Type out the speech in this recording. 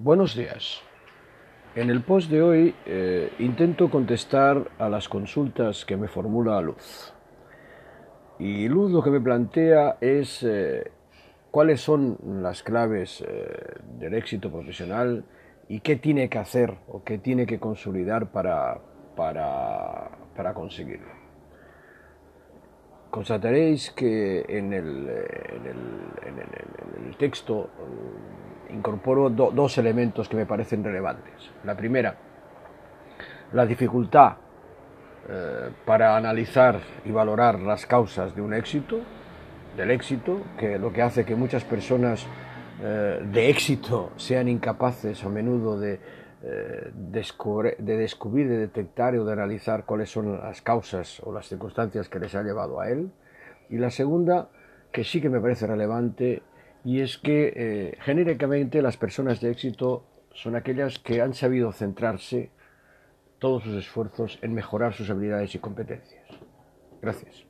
Buenos días. En el post de hoy eh, intento contestar a las consultas que me formula Luz. Y Luz lo que me plantea es eh, cuáles son las claves eh, del éxito profesional y qué tiene que hacer o qué tiene que consolidar para, para, para conseguirlo. Constataréis que en el, en el, en el, en el texto incorporo do, dos elementos que me parecen relevantes. La primera, la dificultad eh, para analizar y valorar las causas de un éxito, del éxito, que lo que hace que muchas personas eh, de éxito sean incapaces a menudo de, eh, de descubrir, de detectar o de analizar cuáles son las causas o las circunstancias que les ha llevado a él. Y la segunda, que sí que me parece relevante, y es que eh, genéricamente las personas de éxito son aquellas que han sabido centrarse todos sus esfuerzos en mejorar sus habilidades y competencias. Gracias.